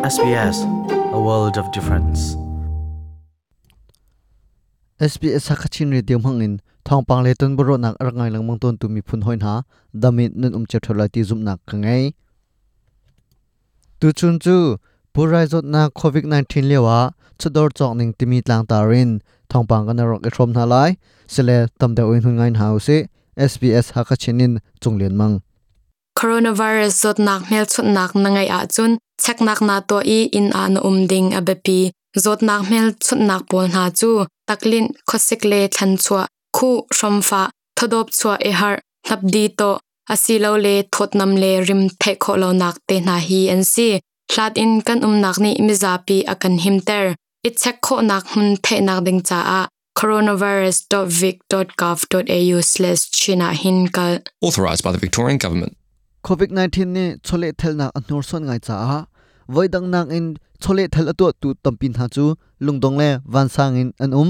SBS a world of difference. SBS Hakachin Radio Mangin thong pang le ton boro nak rangai lang mang ton tu mi phun hoin ha damit nun um Chet thola ti zum nak Kangai tu chun chu purai zot na covid 19 lewa chador chok ning timi tlang tarin thong pang kan rok Ethrom na lai sele tam de oin hun ngain hause SBS Hakachinin chunglen mang coronavirus zot nak mel chut nak na ngai a chun. Chak nak na to i in ah an um ding a bepi zot nak mel chut nak pol na chu. Taklin khosik le than chua. Khu shomfa thodop chua e har hlap di to. Asilo le thot nam le rim the kho lo nak te na hi an si. Hlat in kan um nak ni mizapi akan himter it chak kho nak hun the nak ding cha a. coronavirus.vic.gov.au/china hinkal authorised by the Victorian Government. covid 19นี่ชเลเทลนาอันนูรส่วนไงจ้าไว้ดังนางอินชเลเทลอตัวตูตัมปินหาจูลุงดงแลวันสางอินอันอุม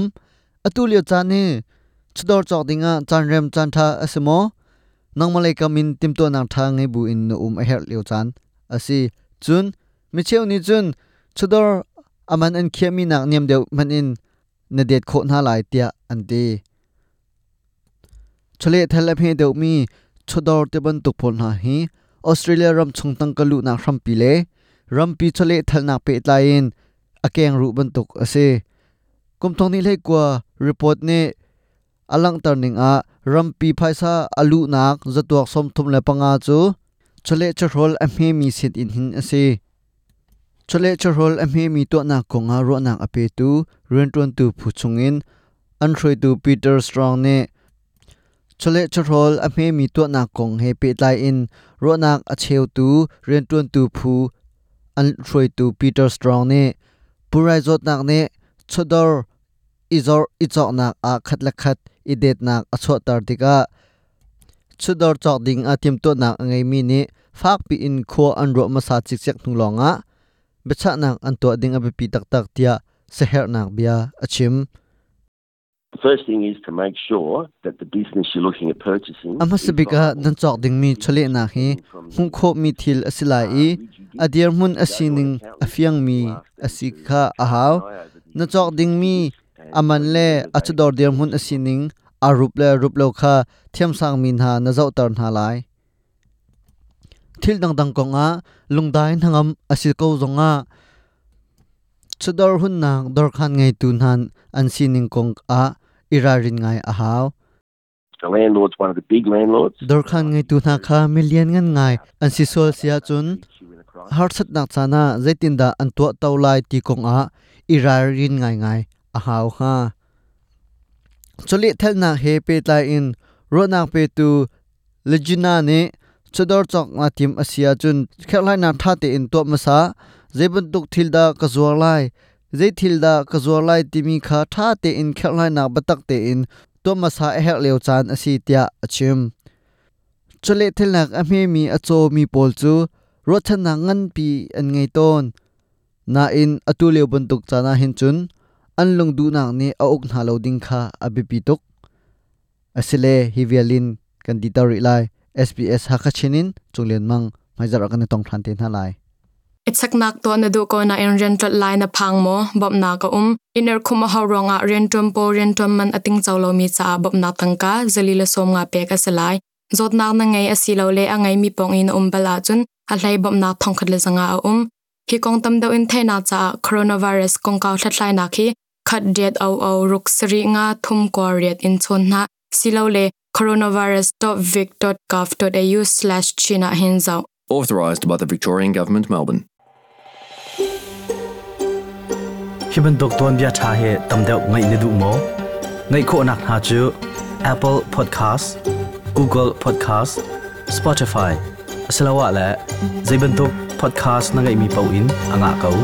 อตุเลียวจานี่ชดอจอกดิงาจันเรมจันทาอสมอนางมาเลกามินติมตัวนางทางไงบูอินอุมอเฮลเลียวจันอสิจุนมิเชลนี่จุนชดออามันอันเคียมีนักเนียมเดียวมันอินนเดดโคนาหลายเตียอันดีชเลเทลเพเดียวมี ban tuk phol na hi australia ram chung tang kalu na ram pi le ram pi chole thal na pe tlain, akeng ru ban tuk ase. Kum thong ni le kwa report ne alang turning a ram pi phaisa alu nak zatuak som thum le panga chu chole chhol a me mi sit in hin ase. Chole chhol a me mi to na konga ro na ape tu ren ton tu phu chungin an throi tu peter strong ne chole chorol, a me mi to na kong he pe lai in. Ro nak a cheu tu ren tun tu phu, an throi tu peter strong ne. Purai zot nak ne, chodor izor ichok nak a khat la khat idet nak a chho tar tika chodor chok ding a tim to nak ngai mi ni fak pi in kho an ro ma sa chik chek thung longa becha nak an to ding a pi tak tak tia, seher nak bia achim ama sabika nan chok ding mi chole na hi hung kho mi thil asilai i adir mun asining afiang mi asika ahaw na chok ding mi aman le achador dir mun asining arup le rup lo kha thiam sang min ha na zau tar na lai. Thil dang dang konga lungdai nangam asil ko zonga chador hun nang dor khan ngai tu nan an sining kong a irarin ngai ahaw. The landlord's one of the big landlords. dor khan ngai tu na kha million ngan ngai. An si sol sia chun. Har sat nak chana zaitin da an to tawlai ti kong a. Irarin ngai ngai a haw ha choli thel na he pe tai in. Ro nak pe tu legina ne. Chodor chok na tim asia chun. Khelai na tha te in to masa. Zebun tuk thil da ka zuar lai zai thil da ka zuar lai timi kha tha te in khelai na batak te in to masa a hek leo chan asi tia achim chole thilnak a me mi acho mi pol chu ro thana ngan pi an ngei ton na in atu leo bun tuk chana hin chun an lung du nak ne a ok na lo ding kha a bi pi tuk asile hi vialin kan ditari lai SBS hakachinin chunglen mang maizar ka ne tong thante na lai Itsak nak to na du ko na in rental line na pang mo bob na ka um. Iner kuma ha ronga rentum po rentum man ating chawlo mi cha bob na tangka zalila som nga pe ka salai zot nak na ngai asilo le angai mi pong in um bala chun a hlai bob na thong khat le zanga a um. Hi kong tam do in the na cha coronavirus kong ka thlai na khi khat det au au ruk sri nga thum ko riat in chon na. Silo le coronavirus.vic.gov.au/china hinzau Authorised by the Victorian Government, Melbourne. Hiban dokton bia tha he tamdeu ngai ne du mo. Ngai kho nak ha chu, apple podcast, google podcast, spotify. Asalawa la zaiban tok podcast na ngai mi pau in, anga kau.